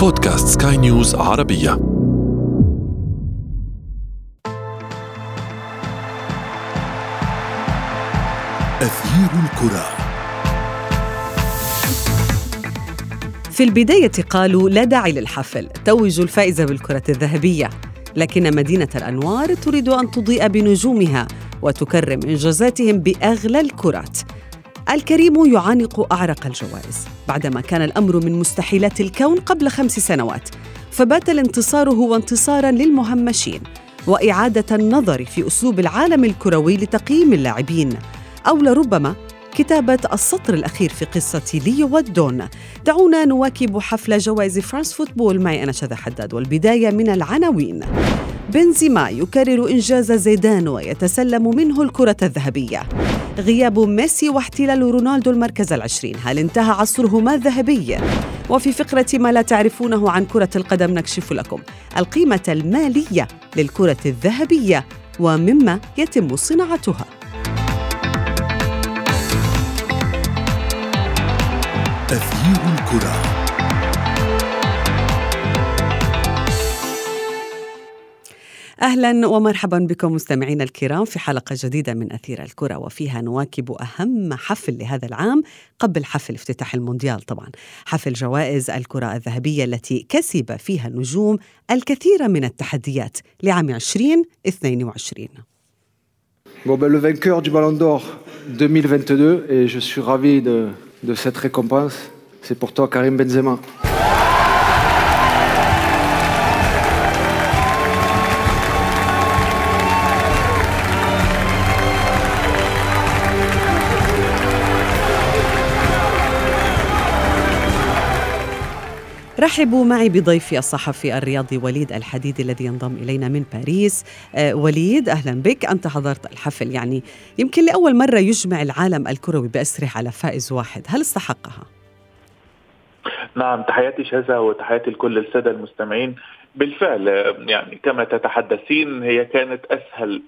بودكاست سكاي نيوز عربية. أثير الكرة. في البداية قالوا لا داعي للحفل توج الفائزة بالكرة الذهبية. لكن مدينة الأنوار تريد أن تضيء بنجومها وتكرم إنجازاتهم بأغلى الكرات. الكريم يعانق أعرق الجوائز بعدما كان الأمر من مستحيلات الكون قبل خمس سنوات فبات الانتصار هو انتصارا للمهمشين وإعادة النظر في أسلوب العالم الكروي لتقييم اللاعبين أو لربما كتابة السطر الأخير في قصة ليو والدون دعونا نواكب حفل جوائز فرانس فوتبول. معي أنا شذى حداد والبداية من العناوين. بنزيما يكرر إنجاز زيدان ويتسلم منه الكرة الذهبية. غياب ميسي واحتلال رونالدو المركز العشرين. هل انتهى عصرهما الذهبي؟ وفي فقرة ما لا تعرفونه عن كرة القدم نكشف لكم. القيمة المالية للكرة الذهبية ومما يتم صناعتها. أثير الكرة. أهلا ومرحبا بكم مستمعينا الكرام في حلقة جديدة من أثير الكرة وفيها نواكب أهم حفل لهذا العام قبل حفل افتتاح المونديال طبعا. حفل جوائز الكرة الذهبية التي كسب فيها النجوم الكثير من التحديات لعام 2022 Bon, ben, le vainqueur du Ballon d'Or 2022, et je suis ravi de, de cette récompense, c'est pour toi Karim Benzema. رحبوا معي بضيفي الصحفي الرياضي وليد الحديدي الذي ينضم إلينا من باريس. آه وليد أهلا بك. أنت حضرت الحفل يعني يمكن لأول مرة يجمع العالم الكروي بأسره على فائز واحد. هل استحقها؟ نعم تحياتي شذا وتحياتي لكل السادة المستمعين. بالفعل يعني كما تتحدثين هي كانت أسهل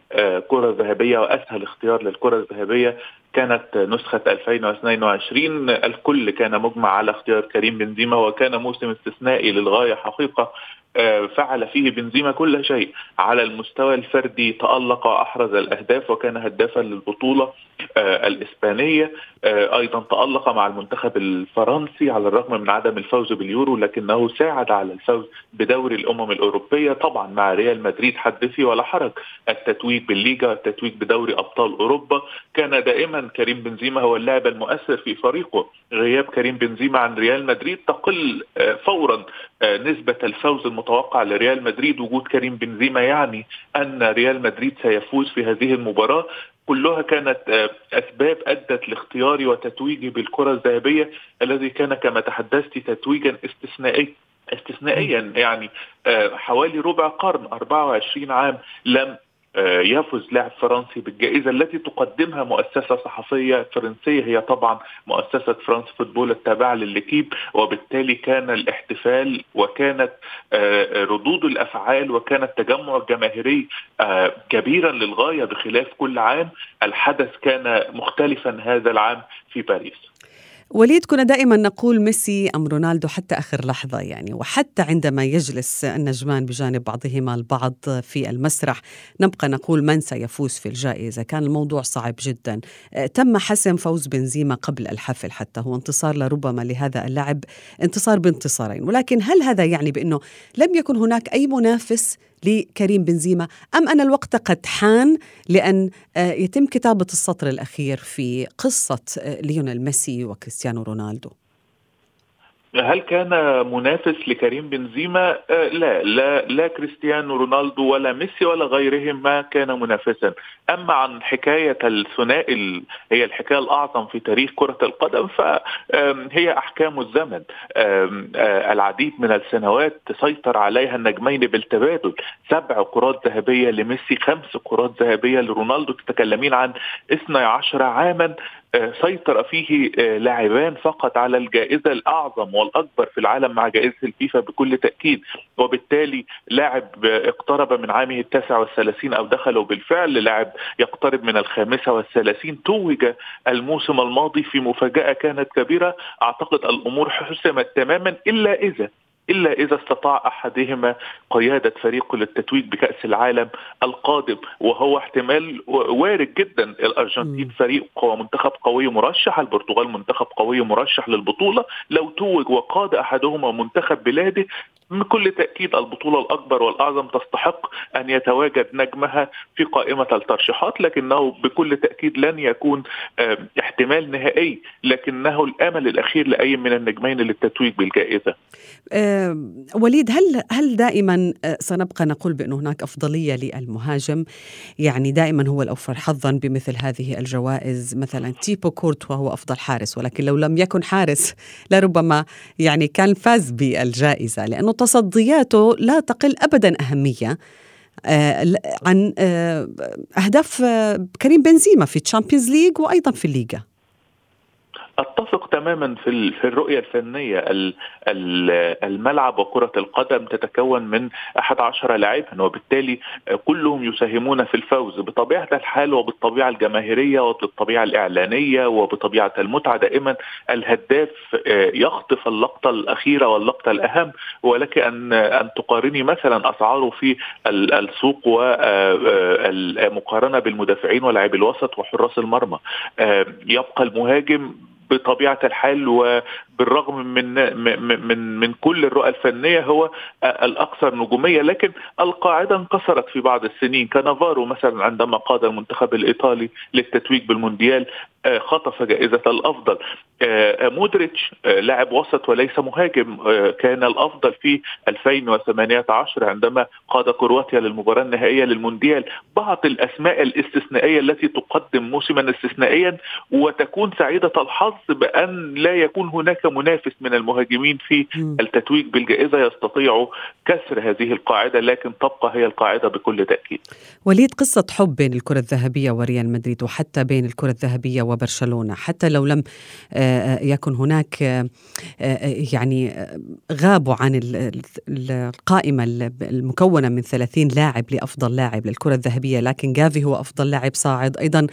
كرة ذهبية وأسهل اختيار للكرة الذهبية. كانت نسخة 2022 الكل كان مجمع على اختيار كريم بنزيما وكان موسم استثنائي للغاية حقيقة فعل فيه بنزيما كل شيء. على المستوى الفردي تألق وأحرز الأهداف وكان هدافا للبطولة الإسبانية. أيضا تألق مع المنتخب الفرنسي على الرغم من عدم الفوز باليورو لكنه ساعد على الفوز بدوري الأمم الأوروبية. طبعا مع ريال مدريد حدثي ولا حرج التتويج بالليغا والتتويج بدوري أبطال أوروبا. كان دائما كريم بنزيما هو اللاعب المؤثر في فريقه. غياب كريم بنزيما عن ريال مدريد تقل فورا نسبة الفوز المتوقع لريال مدريد. وجود كريم بنزيما يعني أن ريال مدريد سيفوز في هذه المباراة. كلها كانت أسباب أدت لاختياري وتتويجي بالكرة الذهبية الذي كان كما تحدثت تتويجا استثنائي استثنائيا يعني حوالي ربع قرن 24 عام لم يفز لاعب فرنسي بالجائزة التي تقدمها مؤسسة صحفية فرنسية. هي طبعا مؤسسة فرانس فوتبول التابعة لليكيب وبالتالي كان الاحتفال وكانت ردود الأفعال وكان التجمع الجماهيري كبيرا للغاية بخلاف كل عام. الحدث كان مختلفا هذا العام في باريس. وليد كنا دائما نقول ميسي أم رونالدو حتى آخر لحظة يعني وحتى عندما يجلس النجمان بجانب بعضهما البعض في المسرح نبقى نقول من سيفوز في الجائزة. كان الموضوع صعب جدا. تم حسم فوز بنزيما قبل الحفل حتى هو انتصار لربما لهذا اللاعب انتصار بانتصارين. ولكن هل هذا يعني بأنه لم يكن هناك أي منافس لكريم بنزيما. أم أن الوقت قد حان لأن يتم كتابة السطر الأخير في قصة ليونيل ميسي وكريستيانو رونالدو؟ هل كان منافس لكريم بنزيما؟ لا لا لا كريستيانو رونالدو ولا ميسي ولا غيرهم ما كان منافسا، أما عن حكاية الثنائي هي الحكاية الأعظم في تاريخ كرة القدم فهي أحكام الزمن. العديد من السنوات سيطر عليها النجمين بالتبادل، سبع كرات ذهبية لميسي، خمس كرات ذهبية لرونالدو، تتكلمين عن 12 عاما سيطر فيه لاعبان فقط على الجائزة الأعظم والأكبر في العالم مع جائزة الفيفا بكل تأكيد. وبالتالي لاعب اقترب من عامه التاسع والثلاثين أو دخلوا بالفعل لاعب يقترب من الخامسة والثلاثين. توج الموسم الماضي في مفاجأة كانت كبيرة. أعتقد الأمور حسمت تماما إلا إذا الا اذا استطاع أحدهما قيادة فريقه للتتويج بكأس العالم القادم وهو احتمال وارد جدا الأرجنتين فريق ومنتخب قوي مرشح البرتغال منتخب قوي مرشح للبطولة لو توج وقاد أحدهما منتخب بلاده بكل تأكيد البطولة الأكبر والأعظم تستحق أن يتواجد نجمها في قائمة الترشيحات لكنه بكل تأكيد لن يكون احتمال نهائي لكنه الأمل الأخير لأي من النجمين للتتويج بالجائزة. أه وليد هل هل دائما سنبقى نقول بانه هناك أفضلية للمهاجم؟ يعني دائما هو الأوفر حظا بمثل هذه الجوائز مثلا تيبو كورتوا هو أفضل حارس ولكن لو لم يكن حارس لربما يعني كان فاز بالجائزة لأنه تصدياته لا تقل ابدا أهمية. آه عن آه أهداف آه كريم بنزيما في Champions League وأيضا في الليغا. أتفق تماما في في الرؤية الفنية. الملعب وكرة القدم تتكون من 11 لاعبا وبالتالي كلهم يساهمون في الفوز. بطبيعة الحال وبالطبيعة الجماهيرية وبالطبيعة الإعلانية وبطبيعة المتعة دائما الهداف يخطف اللقطة الأخيرة واللقطة الأهم. ولك أن أن تقارني مثلا أسعاره في السوق والمقارنه بالمدافعين ولاعبي الوسط وحراس المرمى. يبقى المهاجم بطبيعة الحال وبالرغم من من من, من كل الرؤى الفنية هو الاكثر نجوميه لكن القاعدة انكسرت في بعض السنين. كنافارو مثلا عندما قاد المنتخب الإيطالي للتتويج بالمونديال خطف جائزة الأفضل. مودريتش لاعب وسط وليس مهاجم. كان الأفضل في 2018 عندما قاد كرواتيا للمباراة النهائية للمونديال. بعض الأسماء الاستثنائية التي تقدم موسما استثنائيا وتكون سعيدة الحظ بأن لا يكون هناك منافس من المهاجمين في التتويج بالجائزة يستطيع كسر هذه القاعدة لكن تبقى هي القاعدة بكل تأكيد. وليد قصة حب بين الكرة الذهبية وريال مدريد وحتى بين الكرة الذهبية وبرشلونة حتى لو لم يكن هناك يعني غابوا عن القائمة المكونة من 30 لاعب لأفضل لاعب للكرة الذهبية لكن جافي هو أفضل لاعب صاعد أيضا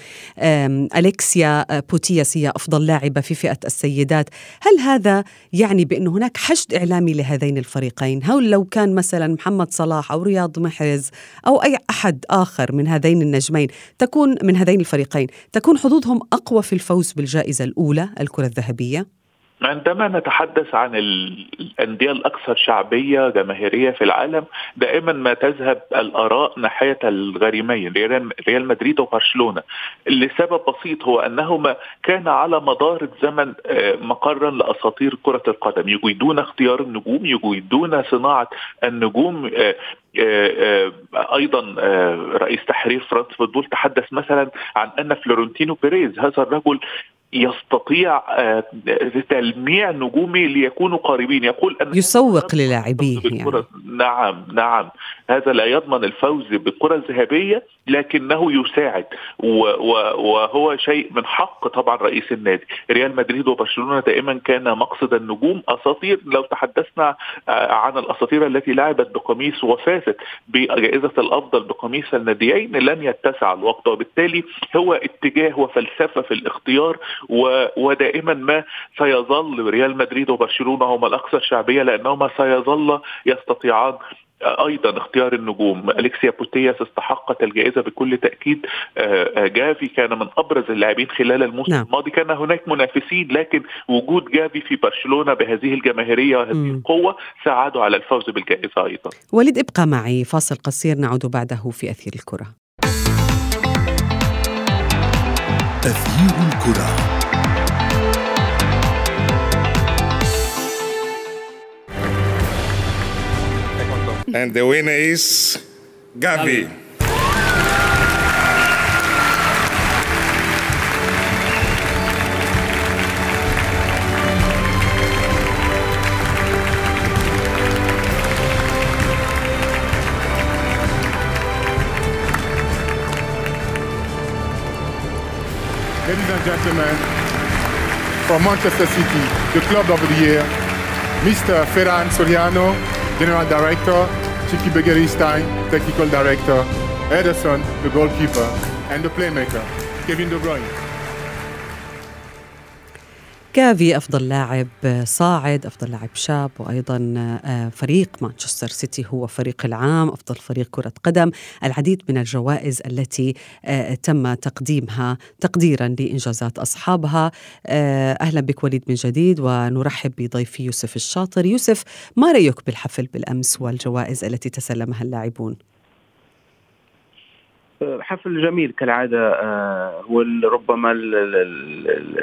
أليكسيا بوتياس هي أفضل لاعبة في فئة السيدات هل هذا يعني بأن هناك حشد إعلامي لهذين الفريقين هل لو كان مثلا محمد صلاح أو رياض محرز أو أي أحد آخر من هذين النجمين تكون من هذين الفريقين تكون حظوظهم أقوى في الفوز بالجائزة الأولى الكرة الذهبية؟ عندما نتحدث عن الأندية الأكثر شعبية جماهيرية في العالم دائما ما تذهب الآراء ناحية الغريمين ريال مدريد وبرشلونة. لسبب بسيط هو أنهما كان على مدار الزمن مقرا لأساطير كرة القدم. يجيدون اختيار النجوم يجيدون صناعة النجوم أيضا رئيس تحرير فرانس فوتبول تحدث مثلا عن أن فلورنتينو بيريز هذا الرجل يستطيع تلميع نجومه ليكونوا قريبين يقول أن يسوق للاعبيه يعني. نعم نعم هذا لا يضمن الفوز بالكرة الذهبية لكنه يساعد. وهو شيء من حق طبعا رئيس النادي. ريال مدريد وبرشلونة دائما كان مقصد النجوم أساطير. لو تحدثنا عن الأساطير التي لعبت بقميص وفازت بجائزة الأفضل بقميص الناديين لن يتسع الوقت. وبالتالي هو اتجاه وفلسفة في الاختيار ودائما ما سيظل ريال مدريد وبرشلونة هما الأكثر شعبية لأنهما سيظل يستطيعان أيضا اختيار النجوم. أليكسيا بوتياس استحقت الجائزة بكل تأكيد. جافي كان من أبرز اللاعبين خلال الموسم نعم. الماضي. كان هناك منافسين لكن وجود جافي في برشلونة بهذه الجماهيرية وهذه م. القوة ساعدوا على الفوز بالجائزة أيضا. وليد ابقى معي. فاصل قصير نعود بعده في أثير الكرة. تغيير الكرة. And the winner is Gavi. Ladies and gentlemen, from Manchester City, the club of the year, Mr. Ferran Soriano, General Director, Chiki Begeristain, Technical Director, Ederson, the goalkeeper, and the playmaker, Kevin De Bruyne. جافي أفضل لاعب صاعد أفضل لاعب شاب وأيضا آه، فريق مانشستر سيتي هو فريق العام أفضل فريق كرة قدم. العديد من الجوائز التي آه، تم تقديمها تقديرا لإنجازات أصحابها. آه، أهلا بك وليد من جديد ونرحب بضيفي يوسف الشاطر. يوسف ما رأيك بالحفل بالأمس والجوائز التي تسلمها اللاعبون؟ حفل جميل كالعادة آه، هو ربما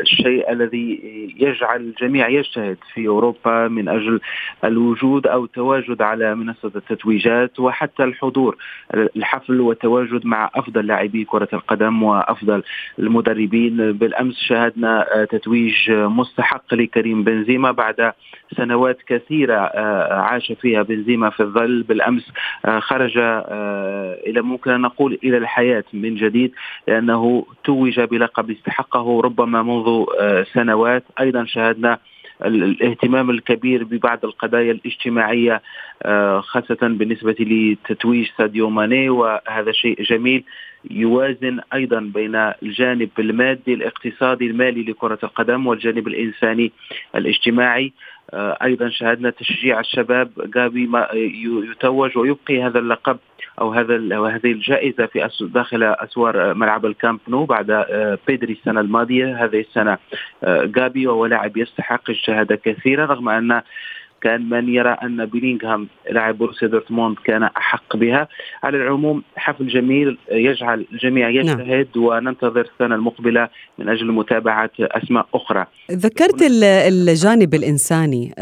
الشيء الذي يجعل الجميع يجتهد في أوروبا من أجل الوجود أو التواجد على منصة التتويجات وحتى الحضور. الحفل والتواجد مع أفضل لاعبي كرة القدم وأفضل المدربين. بالأمس شاهدنا آه، تتويج مستحق لكريم بنزيما بعد سنوات كثيرة آه، عاش فيها بنزيما في الظل. بالأمس خرج إلى ممكن أن نقول إلى الحياة من جديد لأنه توج بلقب استحقه ربما منذ آه، سنوات. أيضا شاهدنا الاهتمام الكبير ببعض القضايا الاجتماعية آه، خاصة بالنسبة لتتويج ساديو ماني وهذا شيء جميل. يوازن أيضا بين الجانب المادي الاقتصادي المالي لكرة القدم والجانب الإنساني الاجتماعي. آه، أيضا شاهدنا تشجيع الشباب جابي يتوج ويبقي هذا اللقب أو هذا وهذه الجائزة في داخل أسوار ملعب الكامب نو بعد آه، بيدري السنة الماضية. هذه السنة آه، جابي وهو لاعب يستحق الشهادة كثيرا رغم أن كان من يرى أن بيلينغهام لاعب بروسيا دورتموند كان أحق بها على العموم حفل جميل يجعل الجميع نعم. يجتهد نعم. وننتظر السنة المقبلة من أجل متابعة أسماء أخرى ذكرت الجانب الإنساني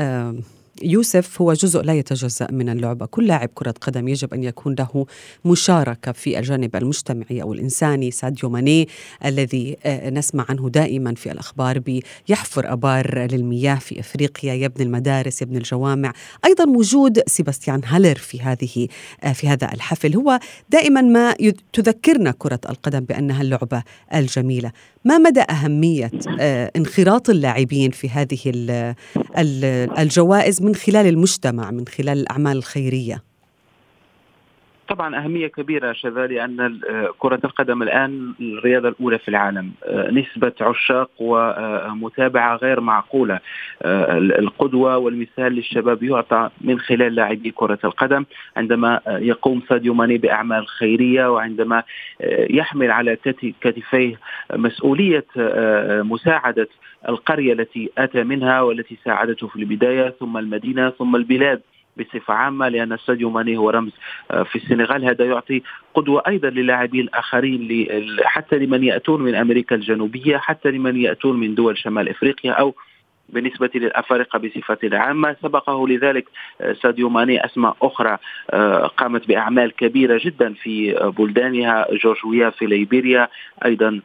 يوسف هو جزء لا يتجزأ من اللعبة كل لاعب كرة قدم يجب أن يكون له مشاركة في الجانب المجتمعي أو الإنساني. ساديو ماني الذي آه، نسمع عنه دائما في الأخبار بيحفر أبار للمياه في أفريقيا يبني المدارس يبني الجوامع. أيضا وجود سيباستيان هالر في هذه آه، في هذا الحفل. هو دائما ما تذكرنا كرة القدم بأنها اللعبة الجميلة. ما مدى أهمية آه، انخراط اللاعبين في هذه الجوائز من خلال المجتمع من خلال الأعمال الخيرية؟ طبعا أهمية كبيرة شذا لأن كرة القدم الآن الرياضة الأولى في العالم. آه، نسبة عشاق ومتابعة غير معقولة. آه، القدوة والمثال للشباب يعطى من خلال لاعبي كرة القدم. عندما يقوم ساديو ماني بأعمال خيرية وعندما يحمل على كتفيه مسؤولية مساعدة القرية التي أتى منها والتي ساعدته في البداية ثم المدينة ثم البلاد. بصفة عامة لأن ساديو ماني هو رمز آه، في السنغال. هذا يعطي قدوة أيضا للاعبين الآخرين حتى لمن يأتون من أمريكا الجنوبية حتى لمن يأتون من دول شمال إفريقيا أو بالنسبة للأفارقة بصفة عامة. سبقه لذلك آه، ساديو ماني أسماء أخرى آه، قامت بأعمال كبيرة جدا في بلدانها. جورج في ليبيريا أيضا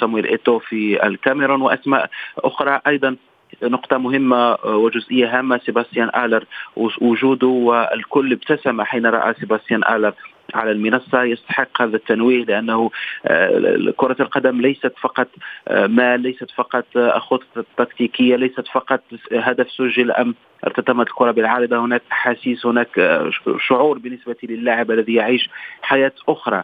سامويل إيتو في الكاميرون وأسماء أخرى أيضا نقطة مهمة آه، وجزئية هامة. سيباستيان آلر وجوده والكل ابتسم حين رأى سيباستيان آلر على المنصة يستحق هذا التنويه لأنه آه، كرة القدم ليست فقط آه، مال ليست فقط خطة تكتيكية ليست فقط هدف سجل أم ارتطمت الكرة بالعارضة. هناك أحاسيس هناك شعور بالنسبة للاعب الذي يعيش حياة أخرى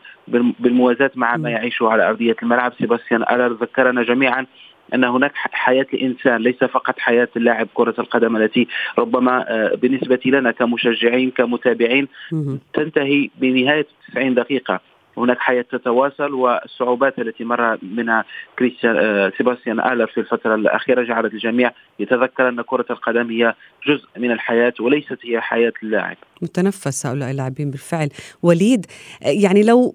بالموازاة مع ما يعيشه على أرضية الملعب. سيباستيان ألر ذكرنا جميعا أن هناك حياة الإنسان ليس فقط حياة اللاعب كرة القدم التي ربما آه، بالنسبة لنا كمشجعين كمتابعين تنتهي بنهاية 90 دقيقة. هناك حياة تتواصل والصعوبات التي مر منها كريستيان آه، سيباستيان آلر في الفترة الأخيرة جعلت الجميع يتذكر أن كرة القدم هي جزء من الحياة وليست هي حياة اللاعب. متنفس هؤلاء اللاعبين بالفعل. وليد يعني لو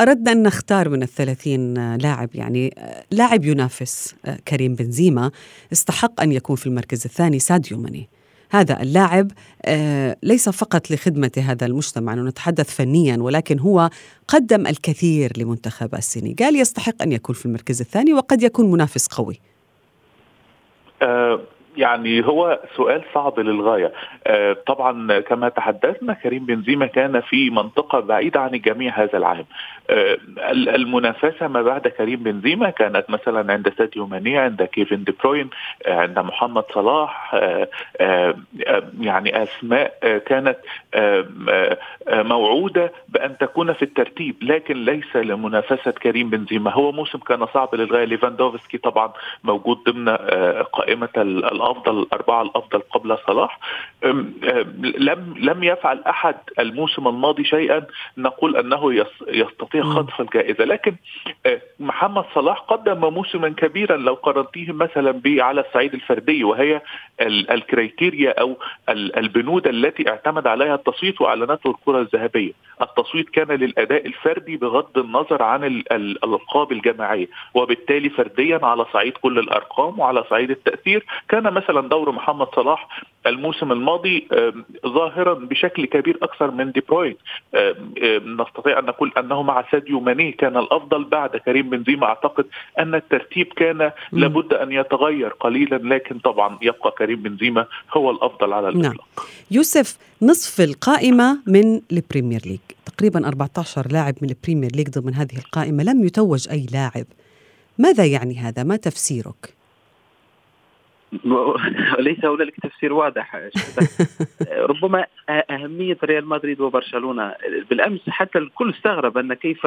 أردنا أن نختار من الثلاثين لاعب يعني لاعب ينافس كريم بنزيما استحق أن يكون في المركز الثاني ساديو ماني. هذا اللاعب آه، ليس فقط لخدمة هذا المجتمع نتحدث فنيا ولكن هو قدم الكثير لمنتخب السنغال. يستحق أن يكون في المركز الثاني وقد يكون منافس قوي. آه، يعني هو سؤال صعب للغاية. آه، طبعا كما تحدثنا كريم بنزيما كان في منطقة بعيدة عن الجميع هذا العام. آه، المنافسة ما بعد كريم بنزيما كانت مثلا عند ساديو ماني عند كيفن دي بروين آه، عند محمد صلاح يعني أسماء كانت موعودة بأن تكون في الترتيب لكن ليس لمنافسة كريم بنزيما. هو موسم كان صعب للغاية. ليفاندوفسكي طبعا موجود ضمن قائمة الأفضل الأربعة الأفضل قبل صلاح. لم لم يفعل أحد الموسم الماضي شيئا. نقول أنه يستطيع خطف الجائزه لكن أه، محمد صلاح قدم موسما كبيرا لو قارنتيه مثلا على الصعيد الفردي وهي الكريتيريا أو البنود التي اعتمد عليها التصويت وأعلنته الكرة الذهبية. التصويت كان للأداء الفردي بغض النظر عن الألقاب الجماعية. وبالتالي فرديا على صعيد كل الأرقام وعلى صعيد التأثير كان مثلا دور محمد صلاح الموسم الماضي ظاهرا بشكل كبير أكثر من دي بروين نستطيع أن نقول أنه مع ساديو ماني كان الأفضل بعد كريم بنزيما. أعتقد أن الترتيب كان لابد أن يتغير قليلا لكن طبعا يبقى كريم بنزيما هو الأفضل على الإطلاق. نعم. يوسف نصف القائمة من ال Premier League. تقريبا 14 لاعب من ال Premier League ضمن هذه القائمة. لم يتوج أي لاعب. ماذا يعني هذا؟ ما تفسيرك؟ ليس هنالك تفسير واضح. ربما أهمية ريال مدريد وبرشلونة. بالأمس حتى الكل استغرب أن كيف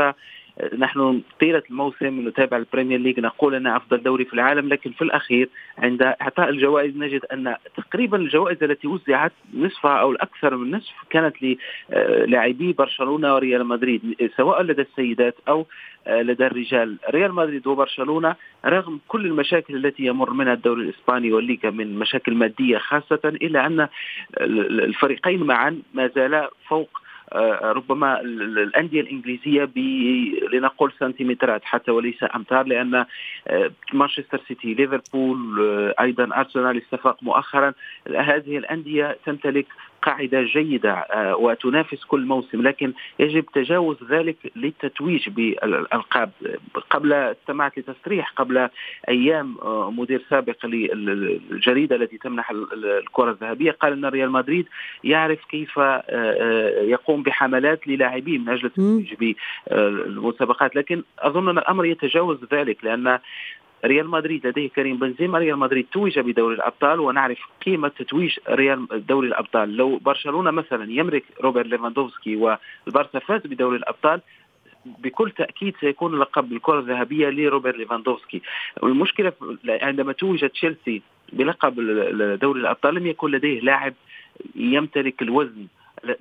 نحن طيلة الموسم نتابع البريمير ليج نقول أنها أفضل دوري في العالم لكن في الأخير عند إعطاء الجوائز نجد أن تقريبا الجوائز التي وزعت نصفها أو الأكثر من نصف كانت للاعبي برشلونة وريال مدريد سواء لدى السيدات أو لدى الرجال. ريال مدريد وبرشلونة رغم كل المشاكل التي يمر منها الدوري الإسباني والليغا من مشاكل مادية خاصة إلا أن الفريقين معا ما زالا فوق آه، ربما الأندية الإنجليزية ب لنقول سنتيمترات حتى وليس أمتار لأن آه، مانشستر سيتي ليفربول آه، أيضا أرسنال استفاق مؤخرا. هذه الأندية تمتلك قاعدة جيدة آه، وتنافس كل موسم لكن يجب تجاوز ذلك للتتويج بالألقاب. قبل استمعت لتصريح قبل أيام آه، مدير سابق للجريدة التي تمنح الكرة الذهبية قال إن ريال مدريد يعرف كيف آه، يقوم بحملات للاعبين من أجل التتويج بالمسابقات. لكن أظن أن الأمر يتجاوز ذلك لأن ريال مدريد لديه كريم بنزيما. ريال مدريد توج بدوري الأبطال ونعرف قيمة تتويج ريال دوري الأبطال. لو برشلونة مثلا يملك روبرت ليفاندوفسكي والبارسا فاز بدوري الأبطال بكل تأكيد سيكون لقب الكره الذهبية لروبرت ليفاندوفسكي. والمشكلة عندما توج تشيلسي بلقب دوري الأبطال لم يكن لديه لاعب يمتلك الوزن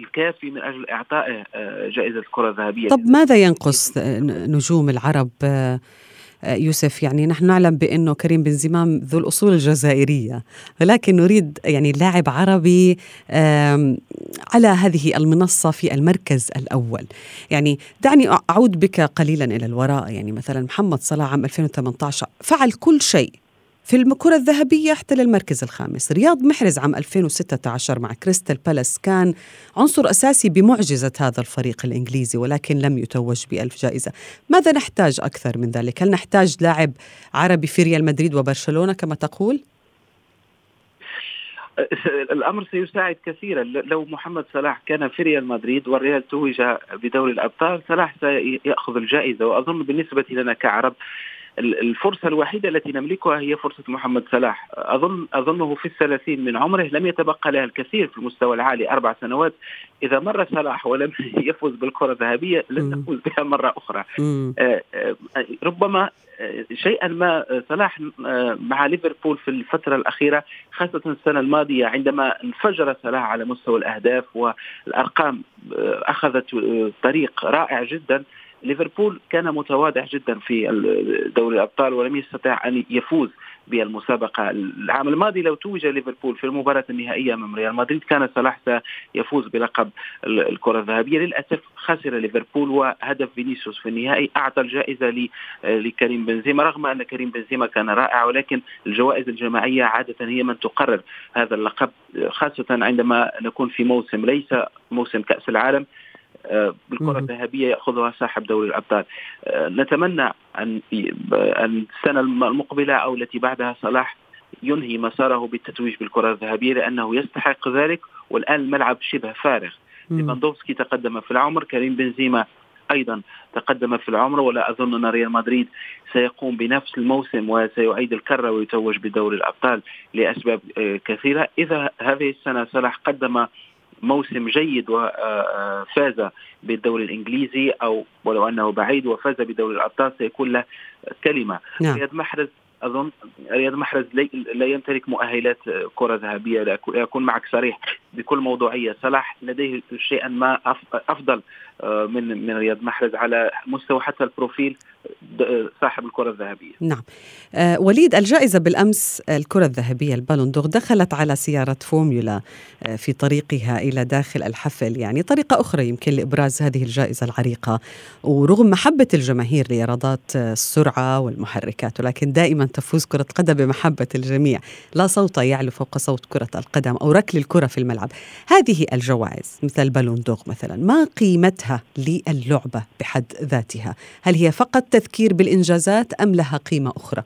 الكافي من أجل اعطائه آه، جائزة الكرة الذهبية. طب ماذا ينقص نجوم العرب؟ يوسف يعني نحن نعلم بأنه كريم بنزيما ذو الأصول الجزائرية ولكن نريد يعني لاعب عربي على هذه المنصة في المركز الأول. يعني دعني أعود بك قليلا إلى الوراء. يعني مثلا محمد صلاح عام 2018 فعل كل شيء. في الكرة الذهبية احتل المركز الخامس رياض محرز عام 2016 مع كريستال بالاس كان عنصر أساسي بمعجزة هذا الفريق الإنجليزي ولكن لم يتوج بألف جائزة ماذا نحتاج أكثر من ذلك؟ هل نحتاج لاعب عربي في ريال مدريد وبرشلونة كما تقول؟ الأمر سيساعد كثيرا لو محمد صلاح كان في ريال مدريد والريال توج بدوري الأبطال صلاح سيأخذ الجائزة وأظن بالنسبة لنا كعرب الفرصة الوحيدة التي نملكها هي فرصة محمد صلاح. أظن أظنه في الثلاثين من عمره لم يتبقى له الكثير في المستوى العالي أربع سنوات. إذا مر صلاح ولم يفوز بالكرة الذهبية لن تفوز بها مرة أخرى. آه، آه، ربما آه، شيئا ما صلاح مع ليفربول في الفترة الأخيرة خاصة السنة الماضية عندما انفجر صلاح على مستوى الأهداف والأرقام أخذت طريق رائع جدا. ليفربول كان متواضع جدا في دوري الأبطال ولم يستطع أن يفوز بالمسابقة العام الماضي. لو توج ليفربول في المباراة النهائية أمام ريال مدريد كان صلاح سيفوز بلقب الكرة الذهبية. للأسف خسر ليفربول وهدف فينيسيوس في النهائي. أعطى الجائزة لكريم بنزيما. رغم أن كريم بنزيما كان رائع ولكن الجوائز الجماعية عادة هي من تقرر هذا اللقب خاصة عندما نكون في موسم ليس موسم كأس العالم. آه، بالكرة الذهبية يأخذها صاحب دوري الأبطال. آه، نتمنى أن السنة المقبلة أو التي بعدها صلاح ينهي مساره بالتتويج بالكرة الذهبية لأنه يستحق ذلك والآن الملعب شبه فارغ. ليفاندوفسكي تقدم في العمر كريم بنزيما أيضا تقدم في العمر ولا أظن أن ريال مدريد سيقوم بنفس الموسم وسيعيد الكرة ويتوج بدوري الأبطال لأسباب آه، كثيرة. إذا هذه السنة صلاح قدم موسم جيد وفاز بالدوري الإنجليزي أو ولو أنه بعيد وفاز بدوري الأبطال سيكون له كلمة نعم. رياض محرز أظن رياض محرز لا يمتلك مؤهلات كرة ذهبية لاكون معك صريح بكل موضوعية. صلاح لديه شيئا ما أفضل آه، من من رياض محرز على مستوى حتى ال profil صاحب الكرة الذهبية. نعم. آه وليد الجائزة بالأمس الكرة الذهبية ال Ballon d'Or دخلت على سيارة فورمولا آه في طريقها إلى داخل الحفل. يعني طريقة أخرى يمكن لإبراز هذه الجائزة العريقة. ورغم محبة الجماهير لرياضات السرعة والمحركات ولكن دائما تفوز كرة قدم بمحبة الجميع. لا صوت يعلو فوق صوت كرة القدم أو ركل الكرة في الملعب. هذه الجوائز مثل ال Ballon d'Or مثلا ما قيمتها للعبة بحد ذاتها؟ هل هي فقط التذكير بالإنجازات أم لها قيمة أخرى؟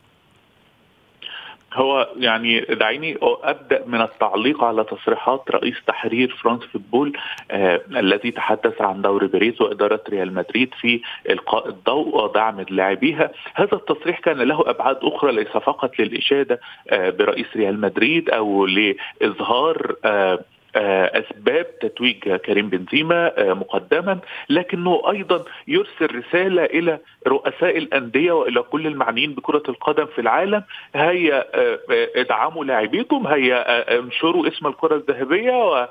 هو يعني دعيني أبدأ من التعليق على تصريحات رئيس تحرير فرانس فوتبول آه الذي تحدث عن دور باريس وإدارة ريال مدريد في إلقاء الضوء ودعم لاعبيها، هذا التصريح كان له أبعاد أخرى ليس فقط للإشادة آه برئيس ريال مدريد أو لإظهار آه، أسباب تتويج كريم بنزيما آه، مقدما لكنه أيضا يرسل رسالة إلى رؤساء الأندية وإلى كل المعنيين بكرة القدم في العالم. هيا آه، ادعموا لاعبيكم هيا انشروا اسم الكرة الذهبية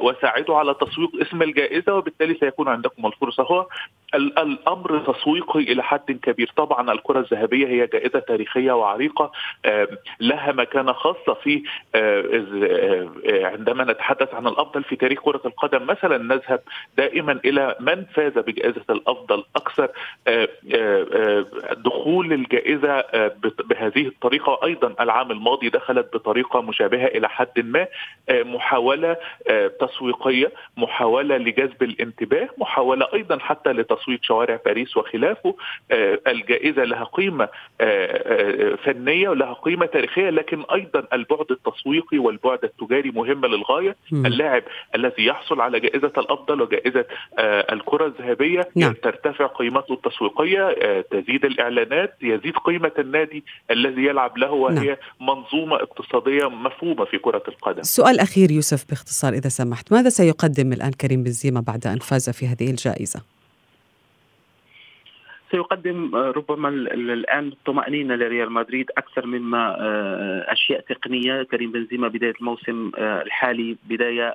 وساعدوا على تسويق اسم الجائزة وبالتالي سيكون عندكم الفرصة. هو الأمر تسويقي إلى حد كبير. طبعا الكرة الذهبية هي جائزة تاريخية وعريقة لها مكانة خاصة في عندما نتحدث نتحدث عن الأفضل في تاريخ كرة القدم. مثلا نذهب دائما إلى من فاز بجائزة الأفضل أكثر آه، آه، آه، دخول الجائزة بهذه الطريقة. أيضا العام الماضي دخلت بطريقة مشابهة إلى حد ما محاولة تسويقية محاولة لجذب الانتباه محاولة أيضا حتى لتصويت شوارع باريس وخلافه. الجائزة لها قيمة فنية ولها قيمة تاريخية لكن أيضا البعد التسويقي والبعد التجاري مهم للغاية. اللاعب الذي يحصل على جائزة الأفضل وجائزة آه الكرة الذهبية نعم. ترتفع قيمته التسويقية آه تزيد الإعلانات يزيد قيمة النادي الذي يلعب له وهي نعم. منظومة اقتصادية مفهومة في كرة القدم سؤال أخير يوسف باختصار إذا سمحت ماذا سيقدم الآن كريم بنزيما بعد أن فاز في هذه الجائزة؟ سيقدم آه، ربما الآن طمانينه لريال مدريد أكثر مما آه، أشياء تقنية. كريم بنزيما بداية الموسم آه، الحالي بداية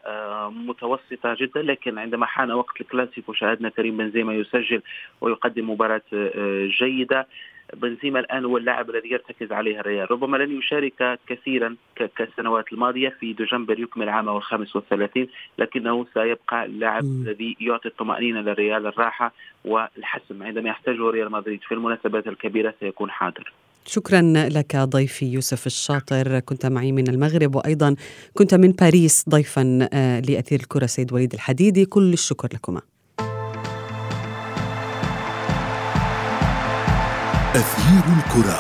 متوسطة جدا لكن عندما حان وقت الكلاسيكو شاهدنا كريم بنزيما يسجل ويقدم مباراة جيدة. بنزيما الآن هو اللاعب الذي يرتكز عليه الريال. ربما لن يشارك كثيرا كالسنوات الماضية في دجنبر يكمل عامه الخامس والثلاثين لكنه سيبقى اللاعب الذي يعطي الطمأنينة للريال الراحة والحسم. عندما يحتاجه ريال مدريد في المناسبات الكبيرة سيكون حاضر. شكرا لك ضيفي يوسف الشاطر. كنت معي من المغرب وأيضا كنت من باريس ضيفا آه، لأثير الكرة سيد وليد الحديدي. كل الشكر لكما. أثير الكرة.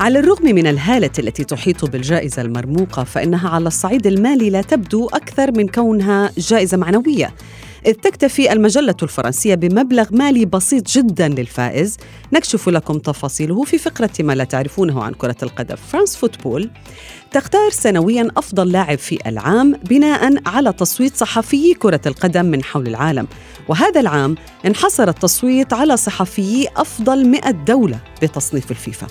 على الرغم من الهالة التي تحيط بالجائزة المرموقة فإنها على الصعيد المالي لا تبدو أكثر من كونها جائزة معنوية. إذ تكتفي المجلة الفرنسية بمبلغ مالي بسيط جدا للفائز. نكشف لكم تفاصيله في فقرة ما لا تعرفونه عن كرة القدم. فرانس فوتبول تختار سنويا أفضل لاعب في العام بناء على تصويت صحفيي كرة القدم من حول العالم. وهذا العام انحصر التصويت على صحفيي أفضل 100 دولة بتصنيف الفيفا.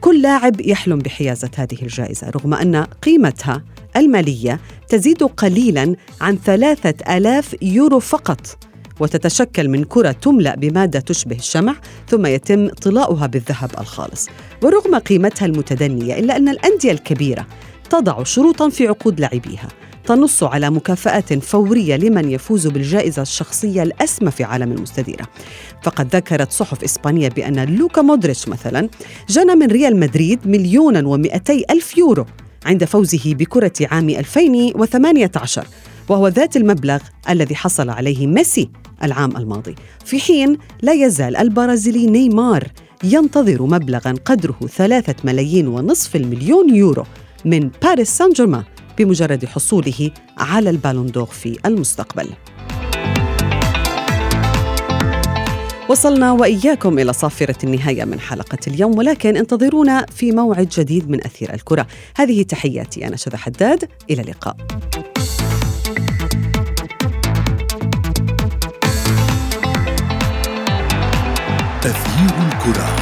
كل لاعب يحلم بحيازة هذه الجائزة رغم أن قيمتها المالية تزيد قليلا عن ثلاثة ألاف يورو فقط وتتشكل من كرة تملأ بمادة تشبه الشمع ثم يتم طلاؤها بالذهب الخالص. ورغم قيمتها المتدنية إلا أن الأندية الكبيرة تضع شروطا في عقود لاعبيها. تنص على مكافآت فورية لمن يفوز بالجائزة الشخصية الأسمى في عالم المستديرة. فقد ذكرت صحف إسبانية بأن لوكا مودريتش مثلا جنى من ريال مدريد مليونا ومئتي ألف يورو. عند فوزه بكرة عام 2018 وهو ذات المبلغ الذي حصل عليه ميسي العام الماضي. في حين لا يزال البرازيلي نيمار ينتظر مبلغا قدره ثلاثة ملايين ونصف المليون يورو من باريس سان جيرمان بمجرد حصوله على ال Ballon d'Or في المستقبل. وصلنا وإياكم إلى صافرة النهاية من حلقة اليوم ولكن انتظرونا في موعد جديد من أثير الكرة. هذه تحياتي أنا شذى حداد. إلى اللقاء. أثير الكرة.